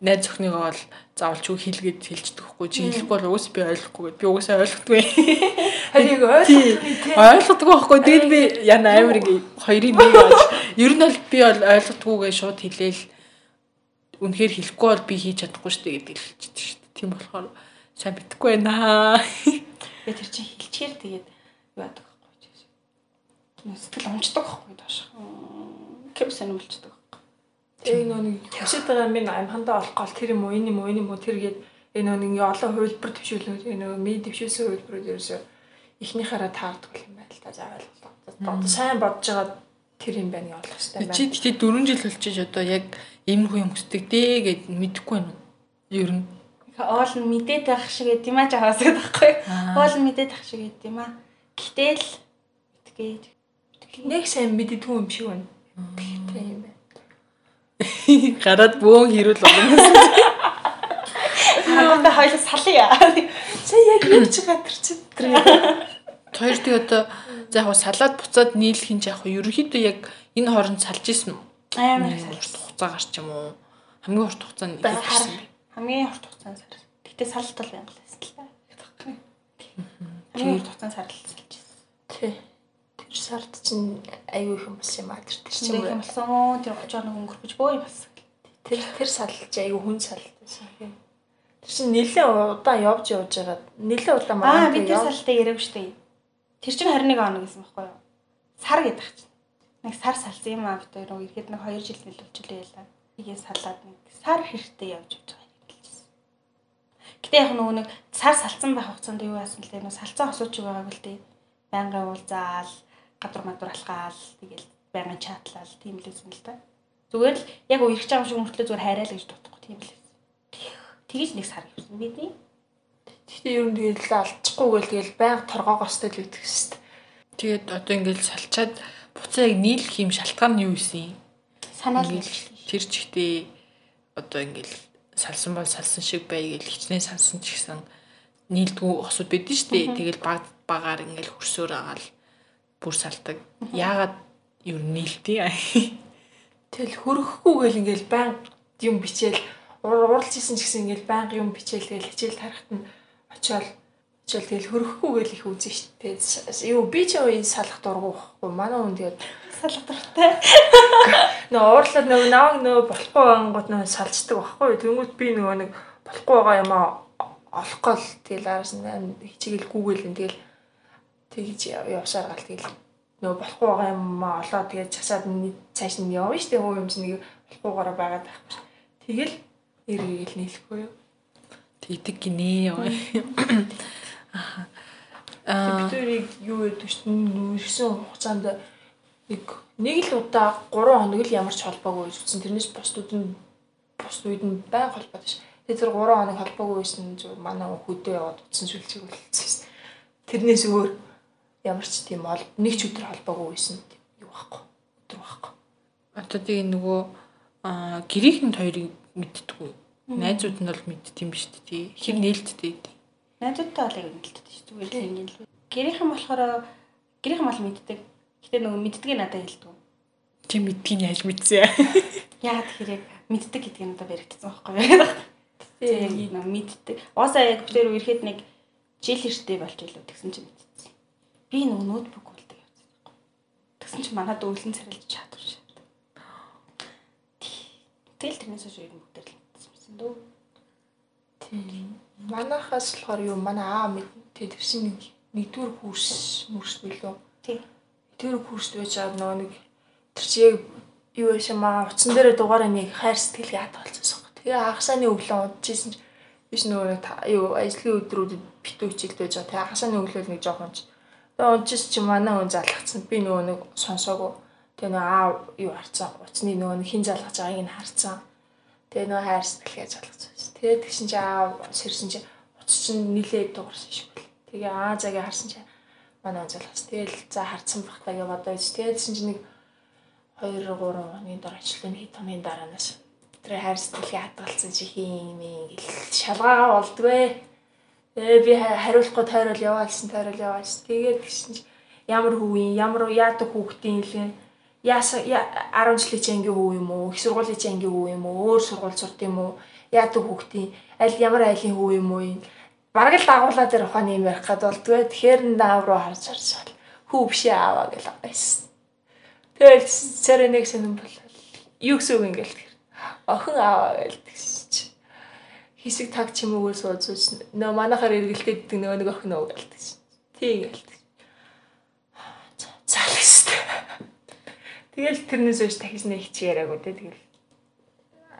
найз охиныгоо бол заавал ч хэлгээд хэлцдэг хгүй чи хэлэхгүй бол уус би ойлгохгүй би уусаа ойлгохгүй. [laughs] Харин яг ойлгохгүй. Ойлгохгүй байхгүй. Тэгээд би яна амир хоёрын нэг болж ер нь бол би бол ойлгохгүй гэж шууд хэлээл үнэхээр хэлэхгүй бол би хийж чадахгүй шүү дээ гэдэг хэлчихдэг шүү дээ. Тийм болохоор сайн битггүй байна. Би тэр чинь хилчээр тэгээд юу яадаг байхгүй чи. Сэтгэл унцдаг байхгүй доош. Кэм сонирмолчдаг байхгүй. Тэгээ нөө нэг хашид байгаа минь амхандаа олох гол тэр юм уу энэ юм уу энэ юм уу тэр гээд энэ нөө нэг олон хувилбар төвшүүлнүүд энэ нөө ми төвшүүлсэн хувилбарууд ерөөсөө эхнийхээрээ таардаг юм байна л та заавал. Одоо сайн бодож байгаа тэр юм байна ойлгох хэрэгтэй байна. Чи тэгтээ 4 жил болчихж одоо яг иймэрхүү юм хүсдэг дээ гэд мэдэхгүй байна. Ер нь оол нь мэдээд байх шиг гэд юм аа гэдэг байхгүй. Оол нь мэдээд байх шиг гэд юм аа. Гэтэл итгээд нэг сайн мэддэггүй юм шиг байна. Тэгтэй юм байна. [laughs] Гараад бөөн хэрүүл болно. Хангалттай хоёул салъя. Сая яг юу ч гадар чи тэр. Хоёр тий одоо за яг салаад буцаад нийлэх юм яг ерөнхийдөө яг энэ хооронд салж исэн үү? Амар салж хугацаагаар ч юм уу? Хамгийн урт хугацаанд хийсэн хамгийн урт хугацаанд сар. Гэтэ сарлт бол байнга л байсан л та. Хамгийн урт хугацаанд сарлт салжсэн. Тий. Тэр сард чинь аюу их юм болсон юм аа тэр чинь. Тэр юм болсон. Тэр 30 хоног өнгөрөх бөө юм болсон. Тэр тэр салж аюу хүн салт байсан юм. Тэр чинь нэлээд удаан явж явж байгаа. Нэлээд удаан маань. Аа би тэр салтыг яриаг штэ. Тэр чинь 21 хоног гэсэн байхгүй юу? Сар гэдэг чинь. Нэг сар салсан юм аа бид хоёр ихэд нэг 2 жил нэлүүлчихлээ ялаа. Тэгээ салаад нэг сар хэрэгтэй явж явж. Гэтэ яг нөгөө нэг сар салцсан байх хугацаанд юу яасан л дээ. Салцсан хосууч байгааг л дээ. Байнгын уулзаал, гадар мадар алхаал, тэгэл байнгын чатлал тийм л байсан л да. Зүгээр л яг үерч байгаа шиг мөртлөө зүгээр хайраа л гэж дутхгүй тийм л. Тэгэж нэг сар явсан бидний. Гэхдээ ер нь тэгэл алцчихгүйгээл тэгэл байнга торгоогоостой л үүдэх хэвээр. Тэгээд одоо ингээл салчаад буцаа яг нийлэх юм шалтгаан нь юу исэн? Санаа л тэр чигтээ одоо ингээл салсан бол салсан шиг бай гэж хичнээн сансан ч гэсэн нийлдгүү осууд байдэн шүү дээ. Тэгэл баг багаар ингээл хөрсөөр агаал бүр салдаг. Яагаад юу нийлдээ? [laughs] Тэгэл хөрөхгүй гэл ингээл баян юм бичээл уралж исэн ч гэсэн ингээл баян юм бичээл тэгэл хичээл тарахт нь очиод очиод тэгэл хөрөхгүй гэл их үзэн шүү дээ. Юу би ч үе салах дургу байхгүй. Манай хүн тэгээд салах дуртай. [laughs] Нөө уурлаад нөгөө наваг нөгөө болохгүй ангууд нөгөө салждаг байхгүй. Тэнгүүт би нөгөө нэг болохгүй байгаа юм аа олохгүй л тэгэл араас нь хичээл гүүгээл нь тэгэл тэгж явсаар гал тэгэл нөгөө болохгүй байгаа юм аа олоо тэгээд часаад цааш нь явна шүү дээ. Хөө юм чинь нэг болохгүйгаараа байгаад байхгүй. Тэгэл эргээл нийлэхгүй юу. Тэгдэг гинэ. [laughs] [laughs] Аа. Хоёрыг юу гэдэг чинь ирсэн хугацаанд нэг нэг л удаа 3 хоног л ямар ч холбоогүй утсан. Тэрнээс бусдууд нь бусд үед нь байн холбоотой ш. Тэгээ тэр 3 хоног холбоогүй байсан зүгээр манай хөдөө яваад утсан сүлжиг үлдсэн. Тэрнээс өөр ямар ч тийм ол нэг ч өдөр холбоогүй байсан юу байхгүй. Өдөр байхгүй. Одоо тэгээ нөгөө гэрийнхэн хоёрыг мэддэггүй. Найзууд нь бол мэддэм биш үү. Хэр нээлттэй. Найзуудтай бол яг нэлттэй шүү. Зүгээр л ингэ л. Гэрийнхэн болохоор гэрийнхэн бол мэддэг. Гэтэ нөгөө мэддгийг надад хэлдэг. Чи мэдгийг яаж мэдсэн? [laughs] Яагаад тэгэхээр яг мэддэг гэдгийг надад баригдсан байхгүй юу? Тийм нэг мэддэг. Уусаа яг бид хоёр ирэхэд нэг жил эртээ болж илүү тэгсэн чинь мэдсэн. Би нөгөө ноутбук үлдэг явсан байхгүй. Тэгсэн чинь манад өвлөн царилж чадвар шат. Тэгэл тэрнээс хойш ер нь бүгд л мэдсэн дөө. Тийм. Манайхаас болохоор юу манай аа мэд тэр тэрсэн нэг нэгдүгээр курс мөрс билүү. Тийм. Нэгдүгээр курст байж байгаа нөгөө нэг тэр чи яг юу яшаа маа утсан дээр дугаараа нэг хайр сэтгэл яат болчихсон. Тэгээ хагасааны өглөө удажсэн чи биш нөгөө юу ажлын өдрүүдэд битүү хичээлд байж байгаа. Тэгээ хагасааны өглөө нэг жоохон ч. Тэгээ удажсэн чи манай хүн залгацсан. Би нөгөө нэг сонсоогүй. Тэгээ нөгөө аа юу харцсан. Утасны нөгөө хин залгаж байгааг нь харцсан. Тэгээ нөгөө хайр сэтгэлгээ залгацсан. Тэгээ тэгшин чи аа сэрсэн чи утас чинь нилээд дуурсан шиг бол. Тэгээ аа цагаа харсан чи манай хүн залгацсан. Тэгэл за харцсан гэж. Тэгээ тэгшин чи нэг 2 3 хоногийн дараа ажилтны хэд хоногийн дараанаас тэр хайр сэтгэлгээ хадгалсан чи хин мэн гэл шалгаагаа болдгоо. Тэгээ би ха- хариулахгүй тойрол яваалсан тойрол яваалсан. Тэгээд гисэн чи ямар хүүгийн ямар яадаг хүүхдийн илгэн яаса 10 жилийн чи ангийн хүү юм уу? Их сургуулийн чи ангийн хүү юм уу? Өөр сургууль сурт юм уу? Яадаг хүүхдийн аль ямар айлын хүү юм уу? Бараг л дагуулаа дээр ухааны юм ярих гад болдгоо. Тэгэхээр наав руу харж харж хүү бишээ аваа гэл байсан. Тэгэл царай нэг сонирн бол юу гэсэн үг ингээл тэр. Охин аваа гэл тэгсэн чи. Хэсэг таг чимээгөө суудсан. Нөө манахаар эргэлдээд ддэг нөгөө нэг охин уу гэл тэгсэн. Тийм гэл. Залхстай. Тэгэл тэрнээс үүш дахиж нэг хичээ яриаггүй те тэгэл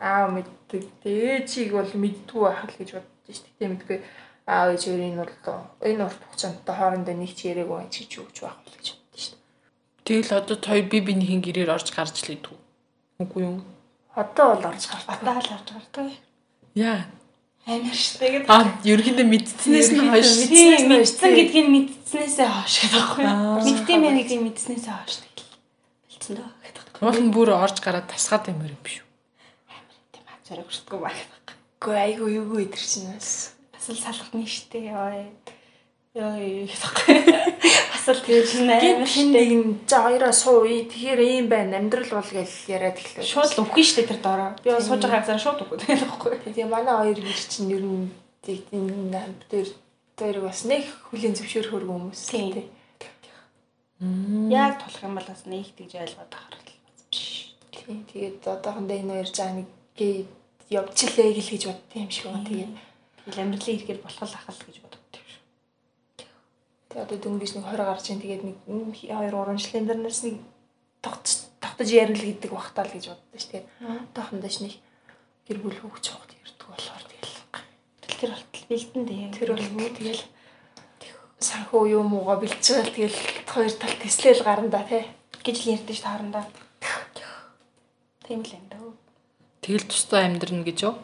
аа мэддэг. Тэгээ чиг бол мэддгүй байх л гэж боддоо шүү дээ. Мэдгүй аа ээж өөр энэ бол энэ урт хугацаанд хоорондоо нэг ч гэж юу гэж байх бол гэж боддоо шүү дээ. Тэгэл одоо хоёр би бинийхэн гэрээр орж гарч л идэв. Үгүй юу? Одоо бол орж гарч Батаа л орж гардаг. Яа. Амар шүү. Тэгээд Аа, ерөнхийдөө мэдснээс нь хойш Тийм, мэдсэн гэдгийг мэдснээсээ хойш гэдэг байхгүй. Мэддэм яа гэдгийг мэдснээсээ хойш тэгэл. Болцсон дөө гэдэг. уул нь бүр орж гараад тасгаад юм биш үү? Тийм аа зэрэг өртгөө баг. Гүй айгу юу өдр чинь бас. Бас л салганы штэ. Ёо гэхгүй. [laughs] Бас л тэр Гин амар хин нэг нь хоёроо суу. Тэгэхээр ийм байна. Амьдрал бол гэж яриад эхлэв. Шууд үгүй штэ тэр доороо. Би сууж байгаа хязгаар шууд үгүй тэгэл байхгүй. Тэгээ манай хоёр гэр чинь ер нь намд дээр дээр бас нэг хүлийн зөвшөөрөх хөргөө хүмүүс. Тийм. тий. Яг тулах юм бол бас нэг тэгж ойлгоод хэрэг. Тийм. Тэгээд одоохондоо энэ хоёр заа нэг гээ явчлаа гэл гэж бодсон юм шиг байна. Тэгээд амьдралын хэрэгээр болох л ахал гэж боддог шүү. тэгээд одоо дөнгөж нэг 20 гарч ийн тэгээд нэг м, хоёр урамжлалын дэрнээс нэг тогтож тогтож ярил гэдэг багтаал гэж боддоо ш. Тэгээд одоохондоо ш нэг гэр бүл хөвгч хогт ирдэг болохоор тэгэл тэр болтол бэлдэн дээ. тэр бол тэгэл санхүү юу муугаа бэлдэж байгаа л тэгэл хоёр тал тэслэл гарна тий. гэж л ярьдэн ш таарандаа. Тийм л юм даа. Тэгэл тустай амьдрна гэж юу?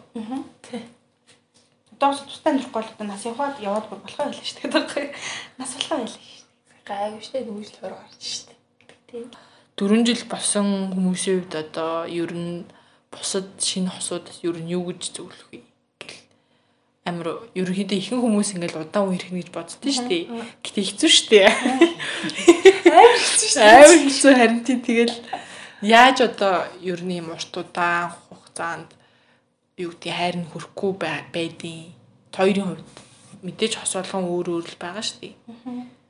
Одоо ч тустай нөрөхгүй л одоо нас яваад яваад бүр болохоо байлаа шүү дээ. Нас болохоо байлаа шүү. Гайгүй штэ дөнгөж л 20 гарч штэ. Тийм. 4 жил болсон хүмүүсийн хувьд одоо ер нь бусад шинэ хосуудаас ер нь юу гэж зөвлөх вэ? амар ерөнхийдөө ихэнх хүмүүс ингээл удаан үе ирэх гэж боддөө шүү дээ. Гэтэ хэцүү шүү дээ. Амар хэцүү штэ. Амар хэцүү харин тий тэгэл яаж одоо ер нь юм урт удаан хугацаанд юу гэдэг хайр нь хүрхгүй бай- байдیں۔ Хоёрын хувьд мэдээж хос болгон өөр өөр л байгаа шүү дээ.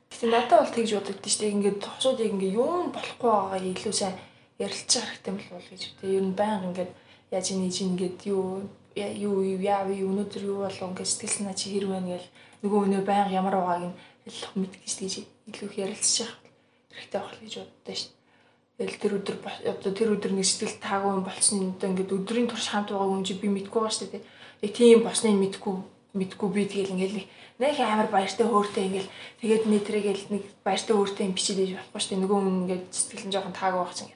Гэтэ надад бол тэгж бодогдсон штэ. Ингээд хосууд яг ингээ юу нь болохгүй байгаа илүү сайн ярилцах хэрэгтэй юм бол гэж үү. Ер нь баян ингээд яаж ийж ингээд юу юу юу яав юу өнөөдөр юу болов ингээд сэтгэл санаа чи хэрэг байна гэл нөгөө өнөө баян ямар байгааг нь ялах мэдгэж тэгж илүү их ярилцчих хэрэгтэй байх гэж боддоо штэ. Тэгэл тэр өдөр одоо тэр өдөр нэг сэтгэл таагүй юм болцсон юм одоо ингээд өдрийн турш хамт байгаа хүн чи би мэдгүй байгаа штэ тий. Яг тийм болсныг мэдгүй мэдгүй би тэгэл ингээл нэг нэг амар баяртай хөөртэй ингээл тэгээд нэтрэгэл нэг баяртай хөөртэй юм бичиж байж болохгүй шүү дээ. Нөгөө хүн ингээд сэтгэл нь жоохон таагүй байх чинь.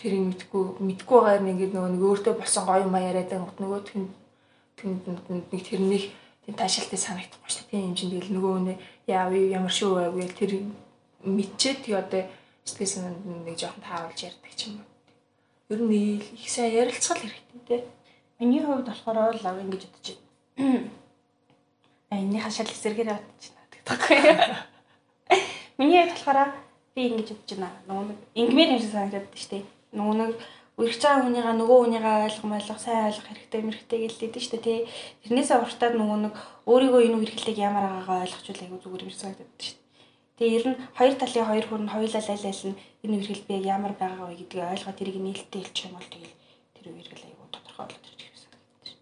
Тэрийг мэдгүй мэдгүй байгаа нэг ингээд нөгөө нэг өөртөө болсон гоё маа яриад байгаа нөгөө тэнд нэг тэрнийг тийм таашаалтай санагдахгүй шүү дээ. Тийм юм чинь тэгэл нөгөө үнэ яав ямар шүү байв гэл тэр мэдчихэд тэгээ одоо санаанд нэг жоохон тааруулж ярьдаг ч юм уу. Ер нь их сайн ярилцгал хэрэгтэй те. Миний хувьд болохоор лав ингэж бодож байна. Энийхээ шал эсэргээр бодож байна гэдэг. [laughs] Миний хувьд болохоор би ингэж бодож байна. Нөгөө нэг ингмээр юм шиг санагдаад байна шүү дээ. Нөгөө нэг үргэж байгаа хүнийгаа нөгөө хүнийгаа ойлгох ойлгох сайн ойлгох хэрэгтэй мэрэгтэй гэлдээд шүү дээ тий. Тэрнээсээ уртаад нөгөө нэг өөрийгөө энэ үргэлжлэлийг ямар байгаагаа ойлгочвол айгу зүгээр юм санагдаад байна шүү дээ. Тэгээ ер нь хоёр талын хоёр хүн хоёулаа аль аль нь энэ үргэлж би ямар байгаа вэ гэдгийг ойлгоод тэрийг нээлттэй хэлчих юм бол тэгэл тэр үргэлж айгу тодорхой болоод ирж байгаа санагдаад шүү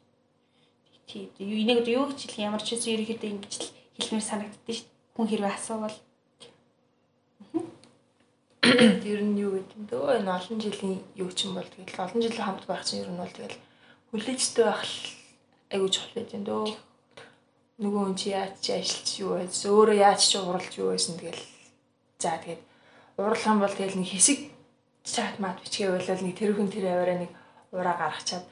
дээ. Тий. Энийг юу гэж хэлэх ямар ч зүйл ерөөхдөө ингэж л хэлмээр санагддээ шүү. Хүн хэрвээ асуувал ер нь юу гэдэг юм дөө энэ олон жилийн юу ч юм бол тэгэл олон жил хамт байх чинь ер нь бол тэгэл хүлээжтэй байх л айгуу чухал байт юм дөө нөгөө хүн чи яаж ч ажиллаж юу байж өөрөө яаж ч уралж юу байсан тэгэл за тэгээд урлах юм бол тэгэл нэг хэсэг чат мат бичгээ болол нэг тэр хүн тэр аваараа нэг ураа гаргачаад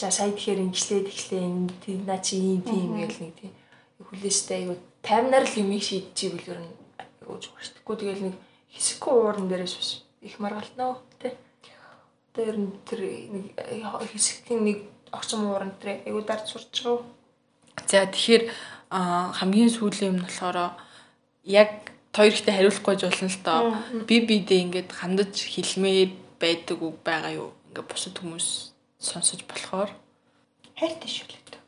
за сая тэгэхээр ингэслээ тэгслээ энэ наа чи ийм тийм гэл нэг тийм хүлээжтэй айгуу таймнаар л юмыг шийдчихийг үл ер нь шүү дээ тэгэл нэг хэсэггүй ууран дээрээс биш их маргалтнаа тий. Нь тэр нэг хэсгийн нэг огцом ууран дээр айгуу дард сурч байгаа. За тэгэхээр хамгийн сүүлийн юм нь болохоор яг хоёр ихтэй хариулахгүй болно л доо. Би бидээ ингээд хандаж хэлмээр байдаг үг байгаа юу? Ингээд бусад хүмүүс сонсож болохоор хайртай гэдэг.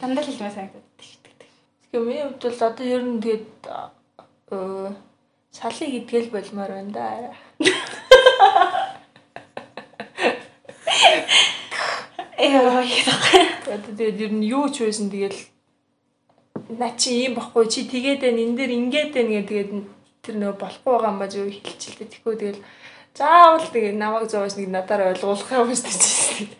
Дандаа л хэлмээр санагдаад дээ. Тэгэхээр миний хувьд бол одоо ер нь тэгээд салыг идгээл болмоор байна да. [laughs] Яа яа. Тэгээд ер нь юу ч байсан тэгэл на чи ийм бохгүй чи тэгээд байна энэ дээр ингээд байна гэдэг тэгээд тэр нөө болохгүй байгаа юм ба зөв хэлчихэлтэй тэгэхгүй тэгэл заавал тэгээд намайг зовоос нэг надаар ойлгуулах юм шүү дээ.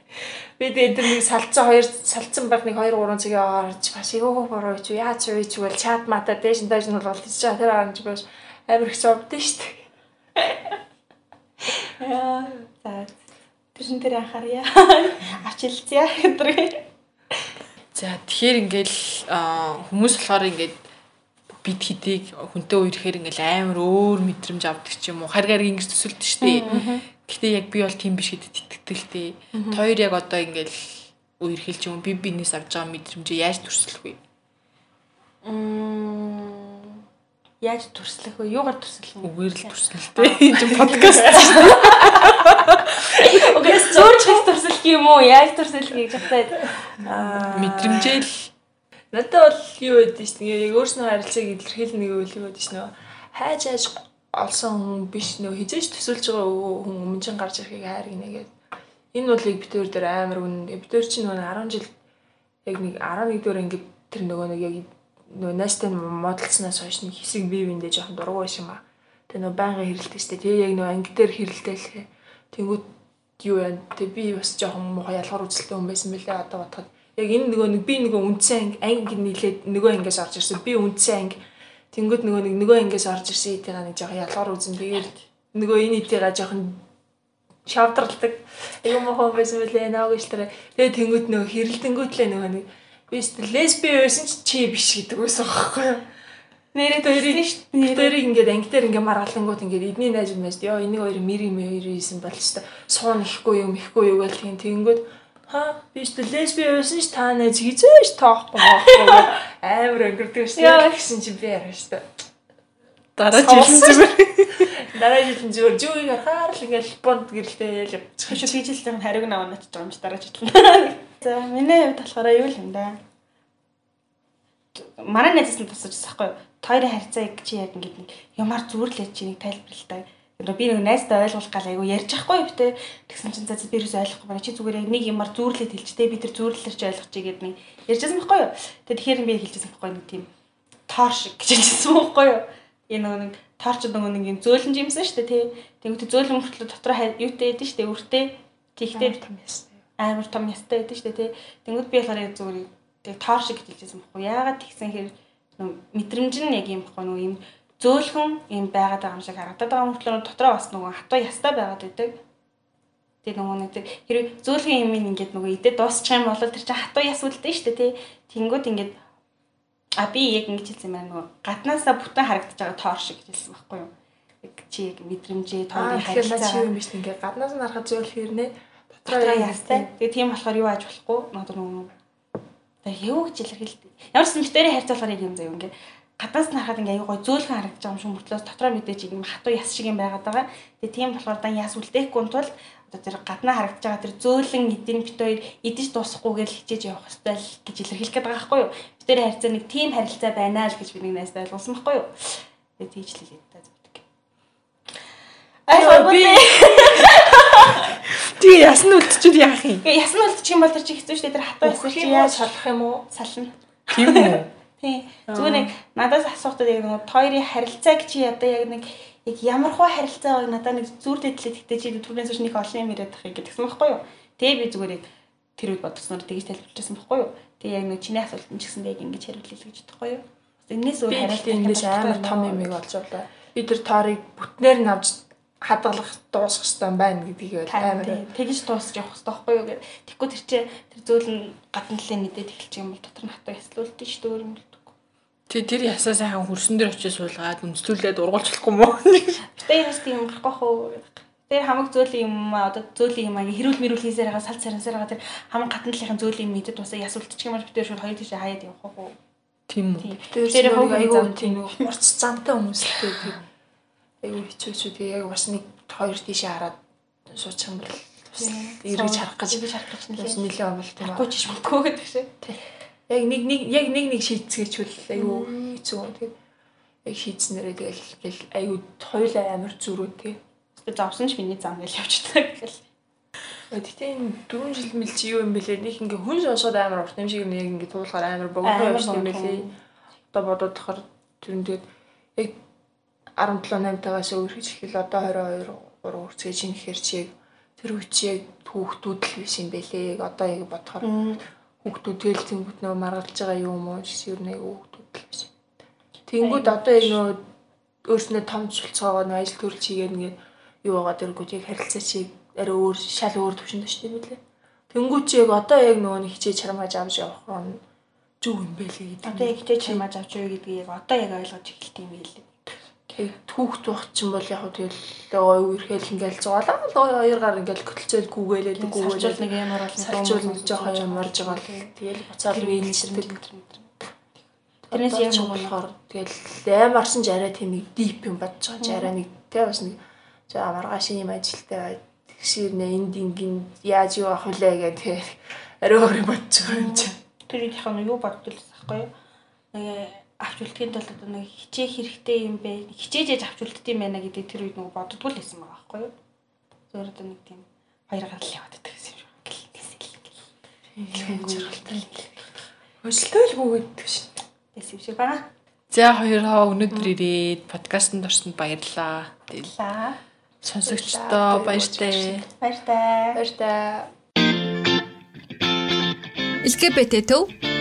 Би тэгээд тэр нэг салцсан хоёр салцсан байх нэг 2 3 цагийн орж бас юу бороо чи яа чи юу ч бол чат мата дэш дэш нь бол тийч тэр арамж бас амар их зовдсон шүү дээ. Яа за тэрэн дээр анхаарья. [laughs] Авчилцъя гэдэг. За тэгэхээр ингээл хүмүүс болохоор ингээд бид хитийг хүнтэй үерхээр ингээл амар өөр мэдрэмж авдаг ч юм уу харгаар ингэж төсөлдөж штэ. Гэтэ яг би бол тийм биш гэдэгт итгэдэгтэй. Хоёр яг одоо ингээл үерхэл ч юм би бинээс авч байгаа мэдрэмжээ яаж төрслөх вэ? Мм яаж төрслөх вэ? Юугаар төрслөх вэ? Үгээр л төрслөлтэй. Энэ чинь подкаст. Окей, зөөр ч төрслөх юм уу? Яаж төрслөх гэж бодоод мэдрэмжээл надад бол юу байдсан шүү дээ. Яг өөрснөө харилцааг илэрхийлнэ нэг үйл юу байдсан нөө хайж хайж олсон хүн биш нөө хизээж төсөлж байгаа хүн өмнө чинь гарч ирэхийг хайр гинэ гэдэг. Энэ бол яг битүүр дээр амар үнэн. Битүүр чинь нөө 10 жил яг нэг 11 дөрөөр ингээд тэр нөгөө нэг яг нөгөө нааштай модалцснаас хойш нэг хэсэг бие биендээ жоохон дургу байш юм аа. Тэгээ нөгөө байнга хэрэлдэг шүү дээ. Тэгээ яг нөгөө анги дээр хэрэлтэй л тэнгууд юу яа. Тэгээ би бас жоохон муухай ялгар үзэлтэй хүн байсан мөлий одоо бодоход яг энэ нөгөө нэг би нөгөө үндсэн анги нийлээд нөгөө ангиас орж ирсэн. Би үндсэн анги тэнгууд нөгөө нэг нөгөө ангиас орж ирсэн эдгээр нэг жоохон ялгар үзэн. Тэгээд нөгөө энэ эдгээр жоохон шавдралдаг. Аюу мохон байсан мөлий нааг иштэр. Тэгээд тэнгууд нөгөө хэрэлдэнгүүтлээ нөгөө нэг би лесби байсан ч чи биш гэдэг байсан байхгүй юу? Нэрээ дээ. Дөрийг ингээд анги дээр ингээд маргалангууд ингээд эдний найз юмээс ёо энийг хоёр мэри мэри хийсэн бол ч суун ихгүй юм ихгүй юу гэл тийм тэнгууд ха би өстө лесби байсан ч та найз хизээш тоохгүй байхгүй амар өнгөрдөг шүү дээ гэсэн чи би ярина шүү дээ. Дараа жилийн зүгээр. Дараа жилийн зүгээр жүгийг харахаар л ингээд бонд гэрэлтэй явчих. Хашаа хийжэлтийн хариуг наваа байгаа юм чи дараа жилийн. За миний хувьд болохоор юу л юм да. Манай найзаас нь тусаж байгаа байхгүй. Хоёрын харьцааг чи яг ингээд нэг ямар зүрлээ чи нэг тайлбарлалтай. Би нэг найзтай ойлгуулах гал айгу ярьж байхгүй битээ. Тэгсэн чинь за би ерөөсөй ойлгохгүй байна. Чи зүгээр яг нэг юмар зүрлээд хэлжтэй би тэр зүрлэлэр чи ойлгочих гээд нэг ярьжсэн байхгүй юу. Тэгээ тэгэхээр би хэлжсэн байхгүй нэг тийм тоор шиг гэж хэлсэн байхгүй юу. Энэ нэг таарч нөгөө нэг юм зөөлөн жимсэн шүү дээ тий. Тэнгүүт зөөлөн мөртлөө дотор юутай байдэн шүү дээ. Үртэй. Тэгтээ том ястай. Амар том ястай байдэн шүү дээ тий. Тэнгүүт би болохоор яг зүгээр тэг тоор шиг хэлжсэн баггүй. Яагаад тэгсэн хэрэг мэдрэмж нь яг юм баггүй нөө юм зөөлхөн юм байгаад байгаа юм шиг харагдаад байгаа мөртлөө дотроо бас нөгөө хатуу ястай байгаад байдаг. Тэгээ нөгөө нэг хэрэг зөөлхөн юм ингээд нөгөө идэ дуусчих юм бол тэр чинь хатуу яс үлдэн шүү дээ тий. Тэнгүүд ингээд а би яг ингэж хэлсэн юм байна нөгөө гаднаасаа бүтэн харагдаж байгаа тоор шиг хэлсэн баггүй юу. Яг чи яг мэдрэмжээ тоорын харилцаа чи юм биш ингээд гаднаас нь харахад зөөл хэрнээ дотроо ястай. Тэгээ тийм болохоор юу ааж болохгүй нөгөө Тэгээ юу гэж илэрхийлдэг. Ямар ч мэдэрийн харьцаа болохоор юм заяа ингээд гадаас нь харахад ингээ аюу гой зөөлхөн харагдаж байгаа юм шиг мөртлөөс дотроо мэдээж юм хатуу яс шиг юм байгаад байгаа. Тэгээ тийм болохоор дан яс үлдээхгүй тул одоо тэр гаднаа харагдаж байгаа тэр зөөлөн эдийн бит хоёр идэж дуусахгүйгээр хичээж явах хэрэгтэй л гэж илэрхийлэх гээд байгаа байхгүй юу. Тэр харьцаа нэг тийм харилцаа байна л гэж би нэг найстай ойлгуулсан байхгүй юу. Тэгээ тийж л хэлээд та зүгтэг. Аа би Тэгээ ясны үлдчихвэл яах юм? Ясны үлдчих юм бол тэр чи хэцүү шүү дээ. Тэр хатуу ясны чи яаж салах юм уу? Сална. Тийм үү? [laughs] Тий. Зүгээр нэг надаас асуухтаа яг нэг хоёрын харилцааг чи одоо яг нэг яг ямар хуу харилцаа байг надад нэг зүрдээ тлээ тэгтээ чи түрүүнээс ч нэг олон юм яриад тахыг гэдгсэн байхгүй юу. Тэгээ би зүгээр яг тэр үед бодсноор тэгж тайлбарлажсэн байхгүй юу. Тэгээ яг нэг чиний асуулт нь ч гэсэн яг ингэж хариулъя гэж бодохгүй юу. Энээс өөр харилцаа эндээс амар том юм ийг олж авлаа. Би тэр тоорыг бүтнээр нь авч хадгалах дуусах хэрэгтэй байна гэдгийг амар тэгж дуусах явах хэрэгтэй байхгүй юу гэдэг. Тэгэхгүй тэр чинь тэр зөөл нь гадна талын мэдээд эхэлчих юм бол дотор нь хатаа яслуулдаг шүү дээ өөр юм л Тий тэр ясаа сайхан хөрсөн дээр очиж суулгаад өмсдүүлээд ургуулчихгүй мó. [laughs] Гэтэ яас тийм гарахгүй хөө. Тэр хамаг зөөлөн юм аа одоо зөөлөн юм аа хэрүүл мэрүүл хийсээр байгаа салц сарансаар байгаа тэр хамаг гадналынхын зөөлөн юм идэд тусаа ясуултчих юм бол битэр шууд хоёр тийш хаяад явах хөө. Тийм үү. Тэр айгуу тийм урц замтай хүмүүстэй тийм айгуу хэцүү шүү тэгээ яг бас нэг хоёр тийшээ хараад суучих юм бол эргэж харах гэж эргэж харах гэж нэлээ амлт юм аа. Гүйч ч мөхгүй гэдэг шиг. Яг нэг нэг яг нэг нэг шийдцгээчвэл айгүй хэцүү. Тэгээд яг шийдснээрээ тэгэл гэл айгүй хоёулаа амар зүрүү тий. Тэгээд завсан ч миний зам гэж явчихдаг гэл. Гэтэ энэ 4 жил мэл чи юу юм бэлээ нэг ингээ хүн сонсоод амар урт юм шиг нэг ингээ туулахаар амар богино юм лээ. Одоо бодоод тахаар тэр нь тэгээд яг 17 8 тагаас өөрхөж ихэл одоо 22 3 үрцгэж ин гэхэр чи яг тэр үе чи яг түүхтүүд л биш юм бэлээ. Одоо яг бодохоор хүүхдүүд тэгэл тэнгууд нөө маргалж байгаа юм уу ер нь хүүхдүүд л биш. Тэнгууд одоо яг нөө өөрснөө том цулцоогоо нөө ажил төрөл чигээр ингээд юу байгаа дэргүүд яг харилцаа чиг арай өөр шал өөр төвшөнд шүү дээ билээ. Тэнгууд чи яг одоо яг нөгөө нэг хичээж чармааж авч явах нь зүг юм байлээ гэдэг. Одоо яг хичээж чармааж авч юу гэдгийг одоо яг ойлгож эхэлт юм байлээ түүхт байх чинь бол яг тэгэл үерхэл ингээл зугаалаа хоёр гар ингээл хөтөлцөөл гүгээлээд гүгээлээд нэг ямар бол сарчуул нэг жоохон ямарж байгаа л тэгэл буцаад винчдэг тэрнээс яг болохоор тэгэл ямарсан ч арай тийм нэг дип юм бодож байгаа ч арай нэг тэ бас нэг за маргааш юм ажилтай тэгшэр нэ энд ингийн яаж юу авах вүлээ гэх тэ арай өөр бодож байгаа юм чи. Тэр их яг юу боддолс ахгүй нэг авч үлдэхийн тулд одоо нэг хичээх хэрэгтэй юм бэ хичээж яаж авч үлддэг юм байна гэдэг тэр үед нөгөө боддгоо л байсан байгаа байхгүй юу зөвөр одоо нэг тийм хоёр гарал яваад байдаг гэсэн юм шиг Өслөөлгүй гэдэг шин. Тэс юм шиг байна. За хоёроо өнөөдөр ирээд подкастт орсонд баярлалаа. Баярлалаа. Сонсогчдоо баяртай. Баяртай. Баяртай. LGBT төв